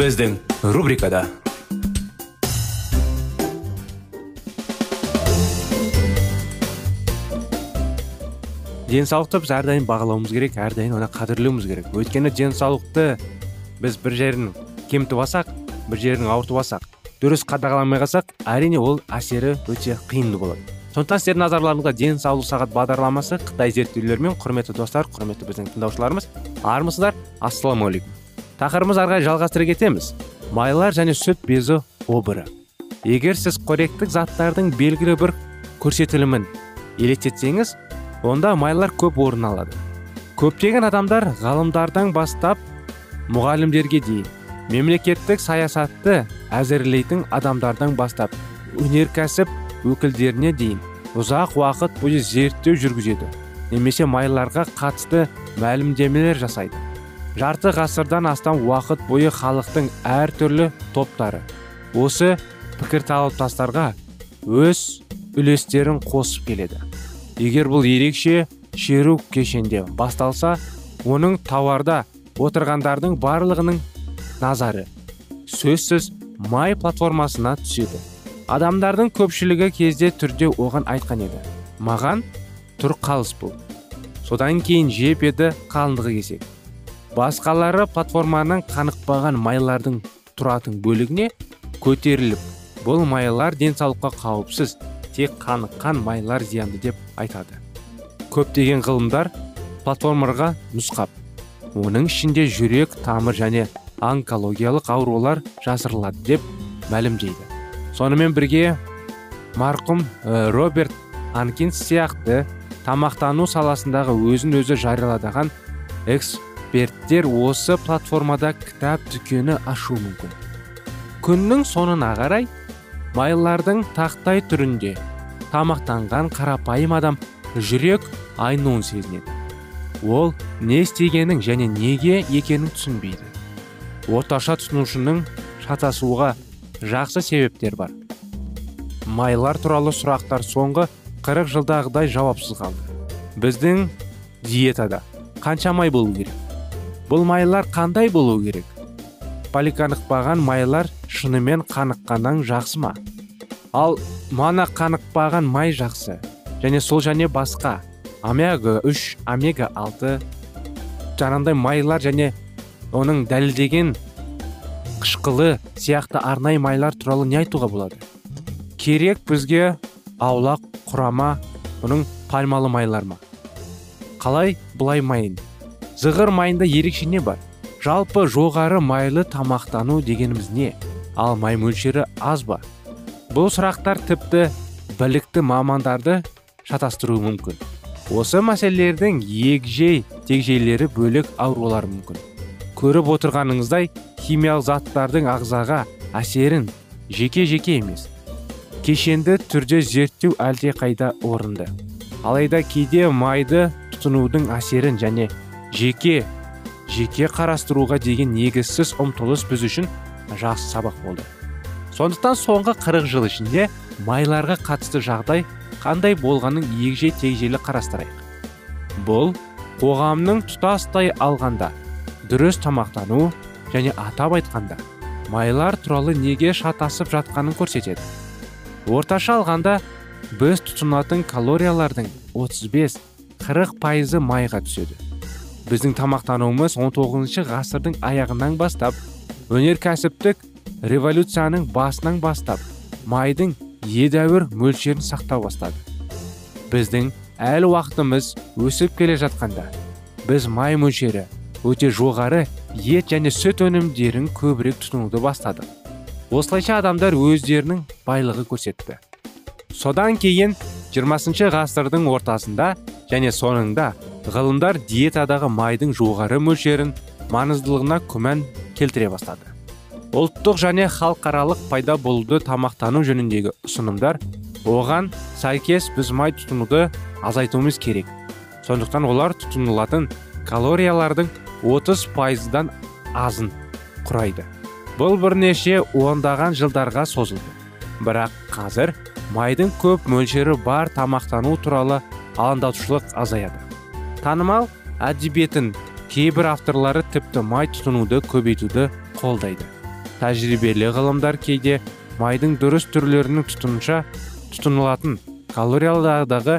Біздің рубрикада денсаулықты біз әрдайым бағалауымыз керек әрдайым оны қадірлеуіміз керек. Өйткені денсаулықты біз бір жерін кемітіп алсақ бір жерін ауыртып алсақ дұрыс қадағаламай қалсақ әрине ол әсері өте қиын болады. Сондықтан сіздердің назарларыңызға денсаулық сағат бағдарламасы қытай зерттеулерімен құрметті достар құрметті біздің тыңдаушыларымыз армысыздар. Ассалаумағалейкум. Тақырыбымыз ары қарай жалғастыра кетеміз. Майлар және сүт безі обыры. Егер сіз қоректік заттардың белгілі бір көрсетілімін елестетсеңіз онда майлар көп орын алады. Көптеген адамдар ғалымдардан бастап мұғалімдерге дейін мемлекеттік саясатты әзірлейтін адамдардан бастап өнеркәсіп өкілдеріне дейін ұзақ уақыт бойы зерттеу жүргізеді. Немесе майларға қатысты мәлімдемелер жасайды. Жарты ғасырдан астам уақыт бойы халықтың әртүрлі топтары. Осы пікірталастарға өз үлестерін қосып келеді. Егер бұл ерекше шеру кешенде басталса оның тауарда отырғандардың барлығының назары сөзсіз май платформасына түседі. Адамдардың көпшілігі кезде түрде оған айтқан еді. Маған тұр қалыс бұл содан кейін жеп еді қалыңдығы кесек басқалары платформаның қанықпаған майлардың тұратын бөлігіне көтеріліп бұл майлар денсаулыққа қауіпсіз тек қаныққан майлар зиянды деп айтады. Көптеген ғылымдар платформаға нұсқап оның ішінде жүрек тамыр және онкологиялық аурулар жасырылады деп мәлімдейді. Сонымен бірге марқұм роберт анкинс сияқты тамақтану саласындағы өзін өзі жарияладаған эксперттер осы платформада кітап дүкені ашу мүмкін. Күннің соңына қарай майлардың тақтай түрінде тамақтанған қарапайым адам жүрек айнуын сезінеді. Ол не істегенін және неге екенін түсінбейді. Орташа тұтынушының шатасуға жақсы себептер бар. Майлар туралы сұрақтар соңғы 40 жылдағыдай жауапсыз қалды. Біздің диетада қанша май болу керек? Бұл майлар қандай болу керек? Поликанықпаған майлар шынымен қаныққаннан жақсы ма? Ал мана қанықпаған май жақсы және сол және басқа. Омега 3 омега 6 жаңағындай майлар және оның дәлелдеген қышқылы сияқты арнайы майлар туралы не айтуға болады? Керек бізге аулақ құрама оның пальмалы майлар ма? Қалай бұлай майын зығыр майында ерекше не бар? Жалпы жоғары майлы тамақтану дегеніміз не? Ал май мөлшері аз ба? Бұл сұрақтар тіпті білікті мамандарды шатастыруы мүмкін. Осы мәселелердің егжей тегжейлері бөлек аурулар мүмкін. Көріп отырғаныңыздай химиялық заттардың ағзаға әсерін жеке жеке емес кешенді түрде зерттеу әлде қайда орынды. Алайда кейде майды тұтынудың әсерін және жеке жеке қарастыруға деген негізсіз ұмтылыс біз үшін жақсы сабақ болды. Сондықтан соңғы 40 жыл ішінде майларға қатысты жағдай қандай болғанын егжей тегжейлі қарастырайық. Бұл қоғамның тұтастай алғанда дұрыс тамақтану және атап айтқанда майлар туралы неге шатасып жатқанын көрсетеді. Орташа алғанда біз тұтынатын калориялардың 35-40 пайызы майға түседі. Біздің тамақтануымыз 19 ғасырдың аяғынан бастап өнеркәсіптік революцияның басынан бастап майдың едәуір мөлшерін сақтау бастады. Біздің әлі уақытымыз өсіп келе жатқанда біз май мөлшері өте жоғары ет және сүт өнімдерін көбірек тұтынуды бастадық. Осылайша адамдар өздерінің байлығы көрсетті. Содан кейін 20 ғасырдың ортасында және соңында ғылымдар диетадағы майдың жоғары мөлшерін маңыздылығына күмән келтіре бастады. Ұлттық және халықаралық пайда болуды тамақтану жөніндегі ұсынымдар оған сәйкес біз май тұтынуды азайтуымыз керек. Сондықтан олар тұтынылатын калориялардың 30 пайыздан азын құрайды. Бұл бірнеше ондаған жылдарға созылды. Бірақ қазір майдың көп мөлшері бар тамақтану туралы алаңдаушылық азаяды. Танымал әдебиетін кейбір авторлары тіпті май тұтынуды көбейтуді қолдайды. Тәжірибелі ғылымдар кейде майдың дұрыс түрлерінің тұтынуша тұтынылатын калориялардағы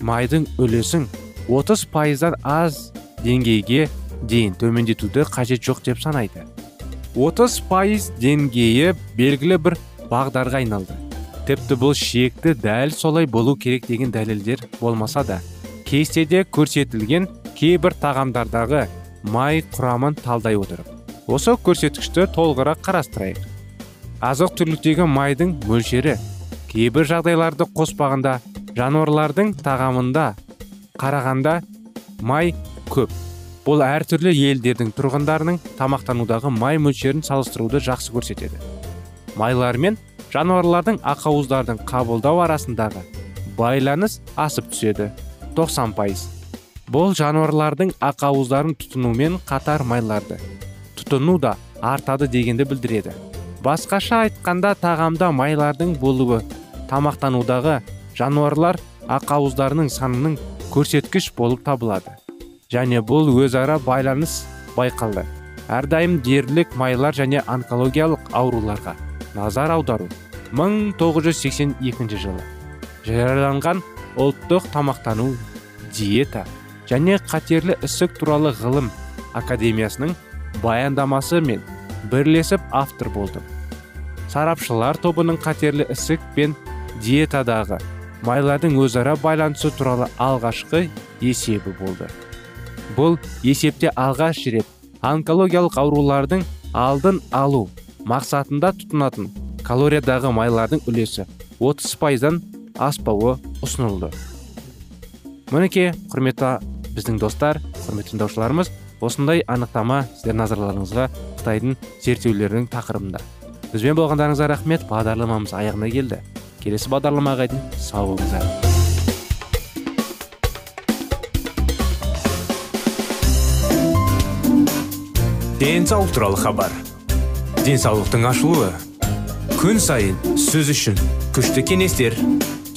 майдың үлесін 30 пайыздан аз деңгейге дейін төмендетуді қажет жоқ деп санайды. 30 пайыз деңгейі белгілі бір бағдарға айналды. Тіпті бұл шекті дәл солай болу керек деген дәлелдер болмаса да кестеде көрсетілген кейбір тағамдардағы май құрамын талдай отырып осы көрсеткішті толығырақ қарастырайық. Азық түліктегі майдың мөлшері кейбір жағдайларды қоспағанда жануарлардың тағамында қарағанда май көп. Бұл әртүрлі елдердің тұрғындарының тамақтанудағы май мөлшерін салыстыруды жақсы көрсетеді. Майлар мен жануарлардың ақауыздардың қабылдау арасындағы байланыс асып түседі. 90 пайыз. Бұл жануарлардың ақауыздарын тұтынумен қатар майларды. Тұтыну да артады дегенді білдіреді. Басқаша айтқанда тағамда майлардың болуы тамақтанудағы жануарлар ақауыздарының санының көрсеткіш болып табылады. Және бұл өзара байланыс байқалды. Әрдайым дерлік майлар және онкологиялық ауруларға назар аудару. 1982 жылы жарияланған ұлттық тамақтану диета және қатерлі ісік туралы ғылым академиясының баяндамасы мен бірлесіп автор болды. Сарапшылар тобының қатерлі ісік пен диетадағы майлардың өзара байланысы туралы алғашқы есебі болды. Бұл есепте алғаш рет онкологиялық аурулардың алдын алу мақсатында тұтынатын калориядағы майлардың үлесі 30 пайыздан аспауы ұсынылды. Мінекей құрметті біздің достар құрметті тыңдаушыларымыз осындай анықтама сіздер назарларыңызға қытайдың зерттеулерінің тақырыбында. Бізбен болғандарыңызға рахмет бағдарламамыз аяғына келді. Келесі бағдарламаға дейін сау болыңыздар. Денсаулық туралы хабар. Денсаулықтың ашылуы. Күн сайын сөз үшін күшті кеңестер.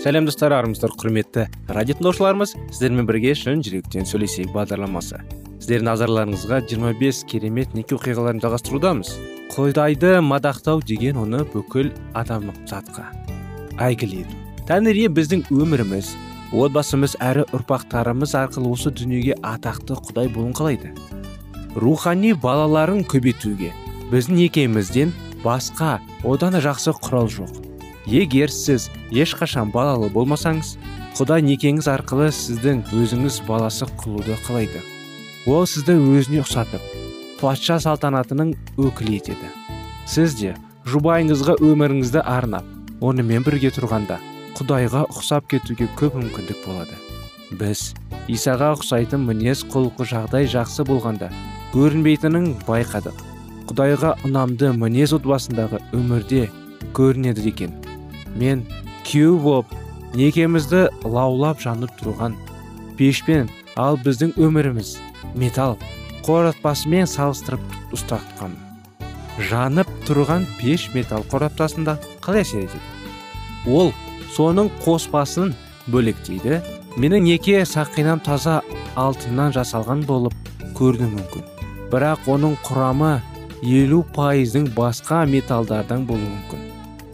Сәлем достар армысыздар құрметті радио тыңдаушыларымыз. Сіздермен бірге шын жүректен сөйлесейік бағдарламасы. Сіздердің назарларыңызға 25 керемет неке оқиғаларын жалғастырудамыз. Құдайды мадақтау деген оны бүкіл адамзатқа ету тәңір біздің өміріміз отбасымыз әрі ұрпақтарымыз арқылы осы дүниеге атақты құдай болуын қалайды. Рухани балаларын көбейтуге біздің некемізден басқа одан да жақсы құрал жоқ. Егер сіз ешқашан балалы болмасаңыз құдай некеңіз арқылы сіздің өзіңіз баласы қылуды қалайды. Ол сізді өзіне ұқсатып патша салтанатының өкілі етеді. Сіз де жұбайыңызға өміріңізді арнап онымен бірге тұрғанда құдайға ұқсап кетуге көп мүмкіндік болады. Біз исаға ұқсайтын мінез құлқы жағдай жақсы болғанда көрінбейтінін байқадық. Құдайға ұнамды мінез отбасындағы өмірде көрінеді екен. Мен күйеу болып некемізді лаулап жанып тұрған пешпен ал біздің өміріміз металл қораптасымен салыстырып ұстатқан. Жанып тұрған пеш металл қораптасында қалай әсер етеді? Ол соның қоспасын бөлектейді менің неке сақинам таза алтыннан жасалған болып көрінуі мүмкін. Бірақ оның құрамы елу пайыздың басқа металдардан болуы мүмкін.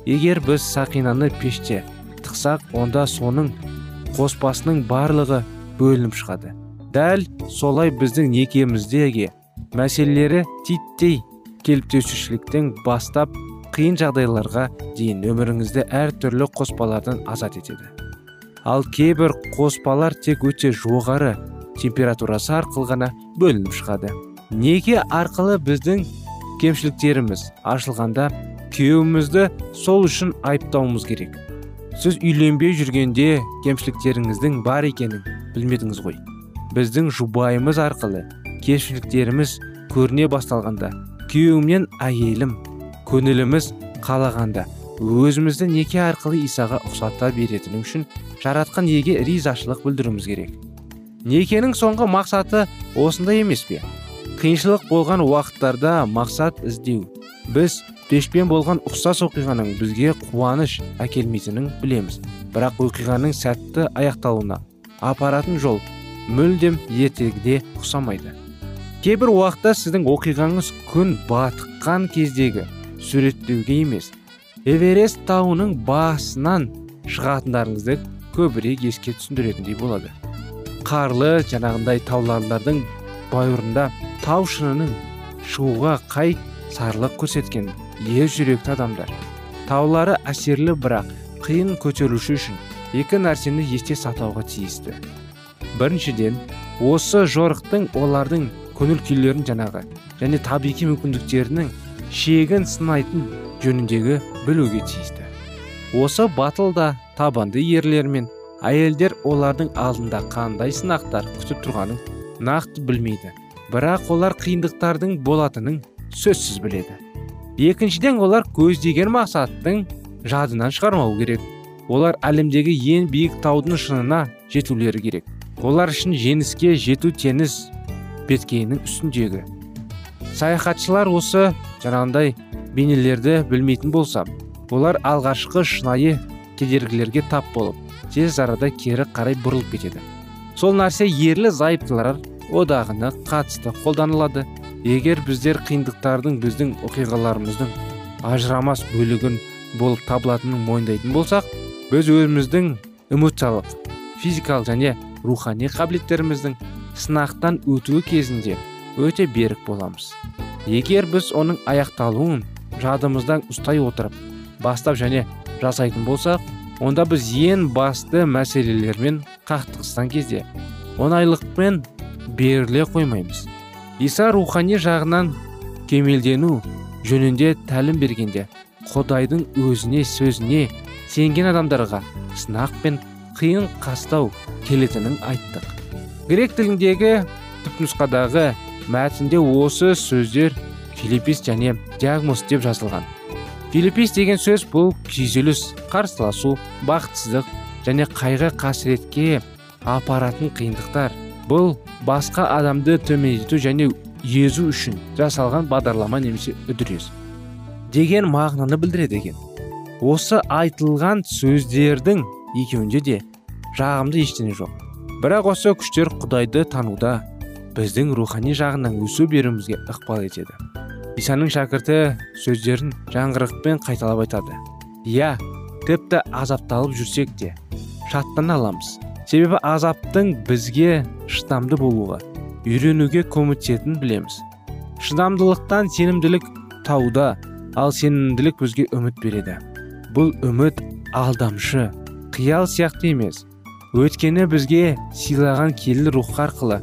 Егер біз сақинаны пеште тықсақ онда соның қоспасының барлығы бөлініп шығады. Дәл солай біздің некеміздегі мәселелері титтей келіптесушіліктен бастап қиын жағдайларға дейін өміріңізді әртүрлі қоспалардан азат етеді. Ал кейбір қоспалар тек өте жоғары температурасы арқылы ғана бөлініп шығады. Неке арқылы біздің кемшіліктеріміз ашылғанда күйеуімізді сол үшін айыптауымыз керек. Сіз үйленбей жүргенде кемшіліктеріңіздің бар екенін білмедіңіз ғой. Біздің жұбайымыз арқылы кемшіліктеріміз көріне басталғанда күйеуімнен әйелім көңіліміз қалағанда өзімізді неке арқылы исаға ұқсата беретіні үшін жаратқан еге ризашылық білдіруіміз керек. Некенің соңғы мақсаты осындай емес пе? Қиыншылық болған уақыттарда мақсат іздеу. Біз пешпен болған ұқсас оқиғаның бізге қуаныш әкелмейтінін білеміз. Бірақ оқиғаның сәтті аяқталуына апаратын жол мүлдем ертегіде ұқсамайды. Кейбір уақытта сіздің оқиғаңыз күн батыққан кездегі суреттеуге емес эверест тауының басынан шығатындарыңызды көбірек еске түсіндіретіндей болады. Қарлы жаңағындай тауларлардың бауырында тау шыңының шығуға қай сарлық көрсеткен ер жүректі адамдар. Таулары әсерлі бірақ қиын көтеруші үшін екі нәрсені есте сақтауға тиісті. Біріншіден осы жорықтың олардың көңіл күйлерін жаңағы және табиғи мүмкіндіктерінің шегін сынайтын жөніндегі білуге тиісті. Осы батыл да табанды ерлер мен әйелдер олардың алдында қандай сынақтар күтіп тұрғанын нақты білмейді. Бірақ олар қиындықтардың болатынын сөзсіз біледі. Екіншіден олар көздеген мақсаттың жадынан шығармау керек. Олар әлемдегі ең биік таудың шыңына жетулері керек. Олар үшін жеңіске жету теңіз беткейінің үстіндегі. Саяхатшылар осы жаңағындай бейнелерді білмейтін болса олар алғашқы шынайы кедергілерге тап болып тез арада кері қарай бұрылып кетеді. Сол нәрсе ерлі зайыптылар одағына қатысты қолданылады. Егер біздер қиындықтардың біздің оқиғаларымыздың ажырамас бөлігін болып табылатынын мойындайтын болсақ біз өзіміздің эмоциялық физикалық және рухани қабілеттеріміздің сынақтан өтуі кезінде өте берік боламыз. Егер біз оның аяқталуын жадымыздан ұстай отырып бастап және жасайтын болсақ онда біз ең басты мәселелермен қақтығысқан кезде оңайлықпен беріле қоймаймыз. Иса рухани жағынан кемелдену жөнінде тәлім бергенде құдайдың өзіне сөзіне сенген адамдарға сынақ пен қиын қастау келетінін айттық. Грек тіліндегі түпнұсқадағы мәтінде осы сөздер филиппис және диагноз деп жазылған. Филиппис деген сөз бұл күйзеліс қарсыласу бақытсыздық және қайғы қасіретке апаратын қиындықтар. Бұл басқа адамды төмендету және езу үшін жасалған бағдарлама немесе үдеріс деген мағынаны білдіреді екен. Осы айтылған сөздердің екеуінде де жағымды ештеңе жоқ. Бірақ осы күштер құдайды тануда біздің рухани жағынан өсу беруімізге ықпал етеді. Исаның шәкірті сөздерін жаңғырықпен қайталап айтады. Иә тіпті азапталып жүрсек те шаттана аламыз себебі азаптың бізге шыдамды болуға үйренуге көмектесетінін білеміз. Шыдамдылықтан сенімділік тауда ал сенімділік бізге үміт береді. Бұл үміт алдамшы қиял сияқты емес. Өткені бізге сыйлаған келі рух арқылы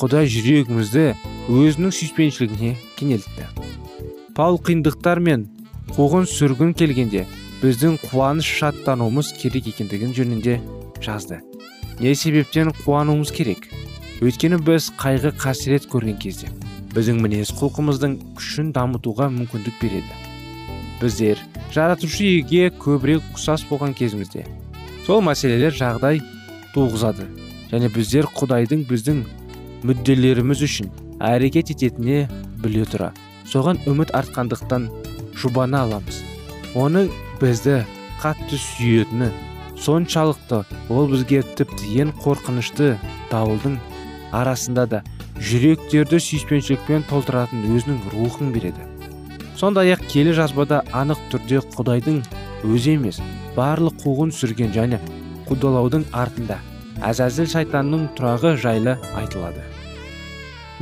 құдай жүрегімізді өзінің сүйіспеншілігіне кенелтті. Паул қиындықтар мен қуғын сүргін келгенде біздің қуаныш шаттануымыз керек екендігін жөнінде жазды. Не себептен қуануымыз керек өйткені біз қайғы қасірет көрген кезде біздің мінез құлқымыздың күшін дамытуға мүмкіндік береді біздер жаратушы иеге көбірек ұқсас болған кезімізде сол мәселелер жағдай туғызады және біздер құдайдың біздің мүдделеріміз үшін әрекет ететініне біле тұра соған үміт артқандықтан жұбана аламыз оның бізді қатты сүйетіні соншалықты ол бізге тіпті ең қорқынышты дауылдың арасында да жүректерді сүйіспеншілікпен толтыратын өзінің рухын береді. Сондай ақ келі жазбада анық түрде құдайдың өзі емес барлық қуғын сүрген және қудалаудың артында әзәзіл шайтанның тұрағы жайлы айтылады.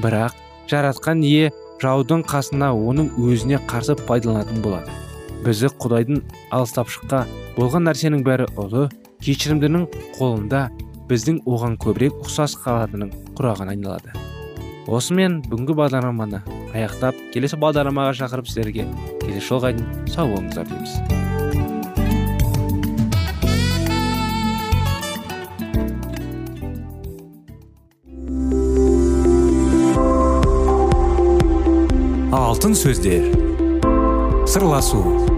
Бірақ жаратқан ие жаудың қасына оның өзіне қарсы пайдаланатын болады. Бізді құдайдың алыстап шыққа болған нәрсенің бәрі ұлы кешірімдінің қолында біздің оған көбірек ұқсас қалатынын құраған айналады. Осымен бүгінгі бағдарламаны аяқтап келесі бағдарламаға шақырып сіздерге келесі жолға дейін сау болыңыздар дейміз. Алтын сөздер. Сырласу.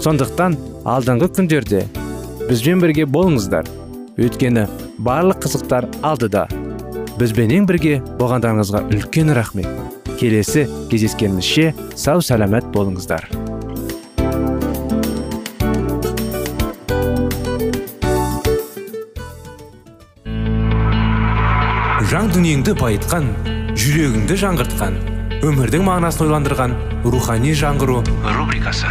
Сондықтан алдыңғы күндерде бізбен бірге болыңыздар. Өйткені барлық қызықтар алдыда. Бізбенен бірге болғандарыңызға үлкен рахмет. Келесі кездескенімізше сау сәлемет болыңыздар. Жан дүниеңді байытқан жүрегіңді жаңғыртқан өмірдің мағынасын ойландырған рухани жаңғыру рубрикасы.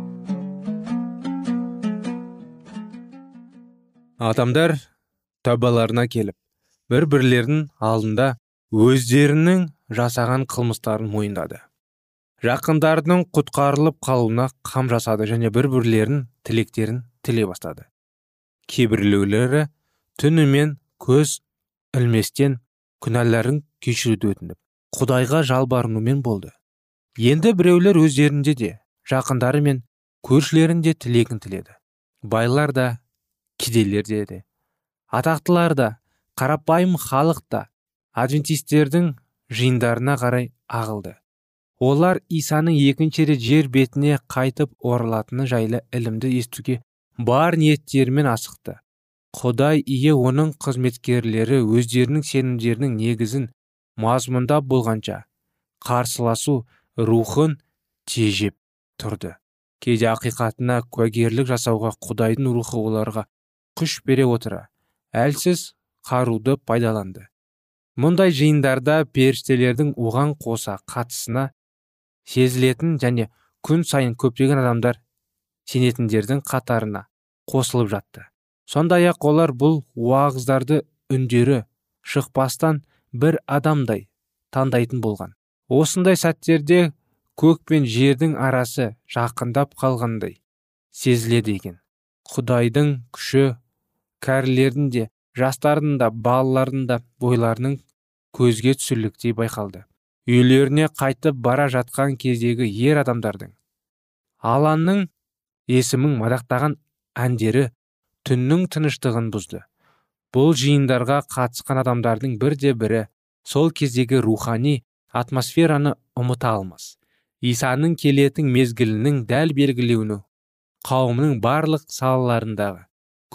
Адамдар табаларына келіп бір бірлерінің алдында өздерінің жасаған қылмыстарын мойындады. Жақындарының құтқарылып қалуына қам жасады және бір бірлерін тілектерін тіле бастады. Кейбіреулері түнімен көз ілместен күнәларын кешіруді өтініп құдайға жалбарынумен болды. Енді біреулер өздерінде де жақындары мен көршілерінде тілегін тіледі. Байлар да кедейлер де атақтылар да қарапайым халық та адвентистердің жиындарына қарай ағылды. Олар исаның екінші рет жер бетіне қайтып оралатыны жайлы ілімді естуге бар ниеттерімен асықты. Құдай ие оның қызметкерлері өздерінің сенімдерінің негізін мазмұндап болғанша қарсыласу рухын тежеп тұрды. Кейде ақиқатына куәгерлік жасауға құдайдың рухы оларға күш бере отыра. Әлсіз қаруды пайдаланды. Мұндай жиындарда періштелердің оған қоса қатысына сезілетін және күн сайын көптеген адамдар сенетіндердің қатарына қосылып жатты. Сондай ақ олар бұл уағыздарды үндері шықпастан бір адамдай таңдайтын болған. Осындай сәттерде көк пен жердің арасы жақындап қалғандай сезіледі екен. Құдайдың күші кәрілердің де жастардың да балалардың да бойларының көзге түсірліктей байқалды. Үйлеріне қайтып бара жатқан кездегі ер адамдардың алланың есімін мадақтаған әндері түннің тыныштығын бұзды. Бұл жиындарға қатысқан адамдардың бірде бірі сол кездегі рухани атмосфераны ұмыта алмас. Исаның келетін мезгілінің дәл белгілеуіні қауымның барлық салаларындағы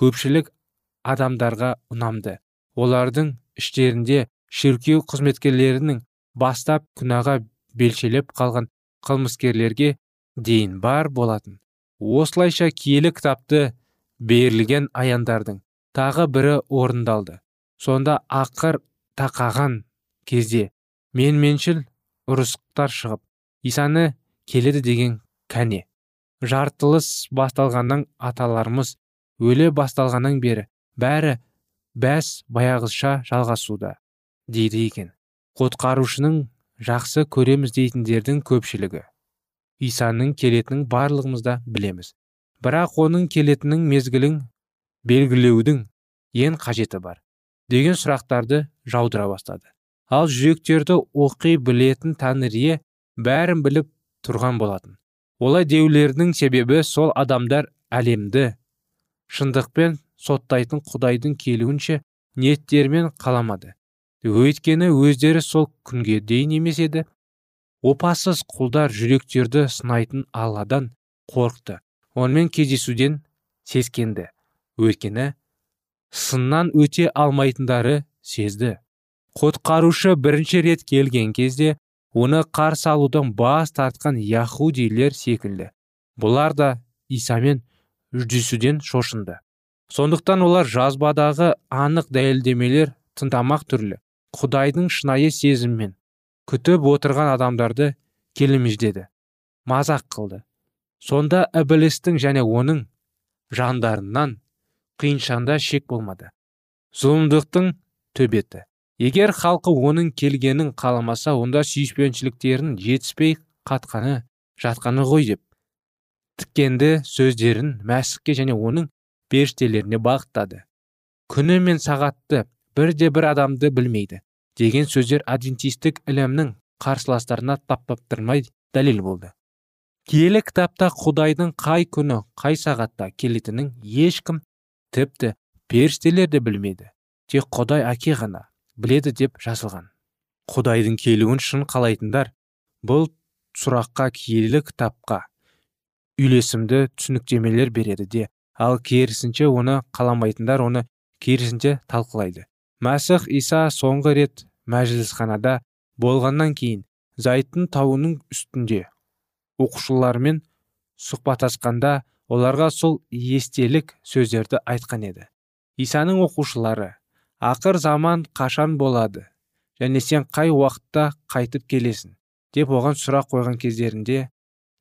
көпшілік адамдарға ұнамды. Олардың іштерінде шіркеу қызметкерлерінің бастап күнәға белшелеп қалған қылмыскерлерге дейін бар болатын. Осылайша киелі кітапты берілген аяндардың тағы бірі орындалды. Сонда ақыр тақаған кезде менменшіл ұрысықтар шығып исаны келеді деген кәне. Жартылыс басталғаннан аталарымыз өле басталғаннан бері бәрі бәс баяғызша жалғасуда дейді екен. Құтқарушының жақсы көреміз дейтіндердің көпшілігі. Исаның келетінін барлығымыз да білеміз. Бірақ оның келетінін мезгілін белгілеудің ең қажеті бар деген сұрақтарды жаудыра бастады. Ал жүректерді оқи білетін тәңірие бәрін біліп тұрған болатын. Олай деулерінің себебі сол адамдар әлемді шындықпен соттайтын құдайдың келуінше ниеттерімен қаламады. Өйткені өздері сол күнге дейін емес еді. Опасыз құлдар жүректерді сынайтын алладан қорықты. Онымен кездесуден сескенді. Өйткені сыннан өте алмайтындары сезді. Құтқарушы бірінші рет келген кезде оны қарсы алудан бас тартқан яхудилер секілді. Бұлар да исамен жүздесуден шошынды. Сондықтан олар жазбадағы анық дәлелдемелер тыңдамақ түрлі. Құдайдың шынайы сезіммен күтіп отырған адамдарды келемеждеді мазақ қылды. Сонда ібілістің және оның жандарынан қиыншанда шек болмады. Зұлымдықтың төбеті. Егер халқы оның келгенін қаламаса онда сүйіспеншіліктерін жетіспей қатқаны жатқаны ғой деп тіккенді сөздерін мәсікке және оның періштелеріне бағыттады. Күні мен сағатты бірде бір адамды білмейді деген сөздер адвентистік ілімнің қарсыластарына таптаптырмай дәлел болды. Киелі кітапта құдайдың қай күні қай сағатта келетінін ешкім тіпті періштелер де білмейді тек құдай әке ғана. Біледі деп жазылған. Құдайдың келуін шын қалайтындар. Бұл сұраққа киелі кітапқа үйлесімді түсініктемелер береді де ал керісінше оны қаламайтындар оны керісінше талқылайды. Мәсіх иса соңғы рет мәжілісханада болғаннан кейін зайттың тауының үстінде оқушылармен сұхбаттасқанда оларға сол естелік сөздерді айтқан еді. Исаның оқушылары ақыр заман қашан болады? және сен қай уақытта қайтып келесің? деп оған сұрақ қойған кездерінде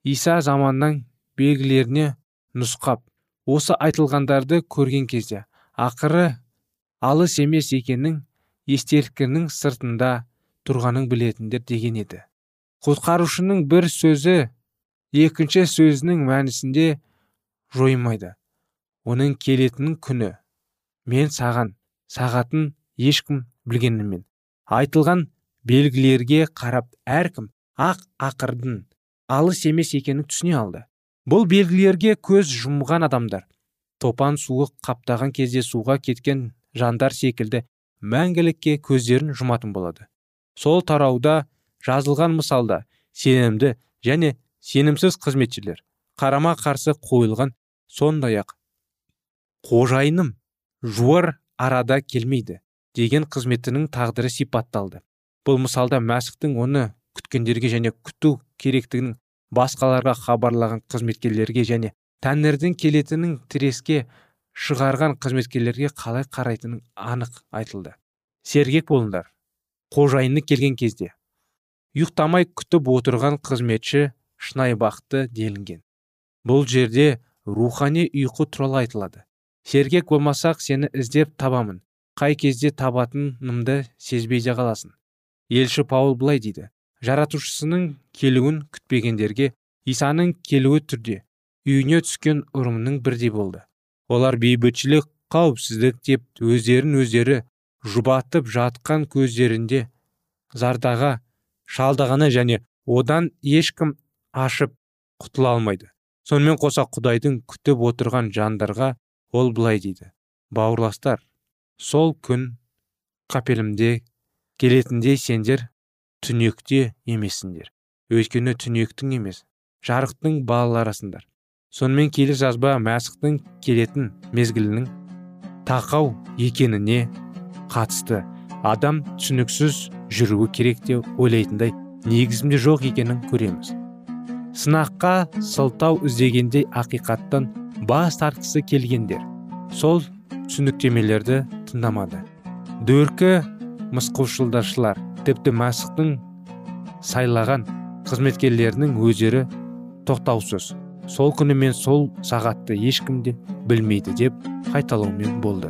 иса заманнан белгілеріне нұсқап осы айтылғандарды көрген кезде ақыры алыс емес екенін естелікінің сыртында тұрғанын білетіндер деген еді құтқарушының бір сөзі екінші сөзінің мәнісінде жоймайды. Оның келетінің күні. Мен саған сағатын ешкім білгенімен айтылған белгілерге қарап әркім ақ ақырдың алыс емес екенін түсіне алды. Бұл белгілерге көз жұмған адамдар топан суы қаптаған кезде суға кеткен жандар секілді мәңгілікке көздерін жұматын болады. Сол тарауда жазылған мысалда сенімді және сенімсіз қызметшілер қарама қарсы қойылған сондай ақ қожайыным жуар арада келмейді деген қызметінің тағдыры сипатталды. Бұл мысалда мәсіхтің оны күткендерге және күту керектігін басқаларға хабарлаған қызметкерлерге және тәңірдің келетінін тіреске шығарған қызметкерлерге қалай қарайтыны анық айтылды. Сергек болыңдар. Қожайыны келген кезде. Ұйықтамай күтіп отырған қызметші шынайбақты делінген. Бұл жерде рухани ұйқы туралы айтылады. Сергек болмасақ сені іздеп табамын. Қай кезде табатынымды сезбей де қаласың елші паул былай дейді. Жаратушысының келуін күтпегендерге исаның келуі түрде үйіне түскен ұрымның бірдей болды. Олар бейбітшілік қауіпсіздік деп өздерін өздері жұбатып жатқан көздерінде зардаға шалдығаны және одан ешкім ашып құтыла алмайды. Сонымен қоса құдайдың күтіп отырған жандарға ол былай дейді. Бауырластар сол күн қапелімде келетіндей сендер түнекте емессіңдер. Өйткені түнектің емес жарықтың балаларысыңдар сонымен келі жазба мәсіхтің келетін мезгілінің тақау екеніне қатысты. Адам түсініксіз жүруі керек деп ойлайтындай негізінде жоқ екенін көреміз. Сынаққа сылтау іздегенде ақиқаттан бас тартқысы келгендер. Сол түсініктемелерді тыңдамады. Дөөркі мысқылшылдашылар тіпті мәсіхтің сайлаған қызметкерлерінің өздері тоқтаусыз. Сол күні мен сол сағатты ешкім де білмейді деп қайталаумен болды.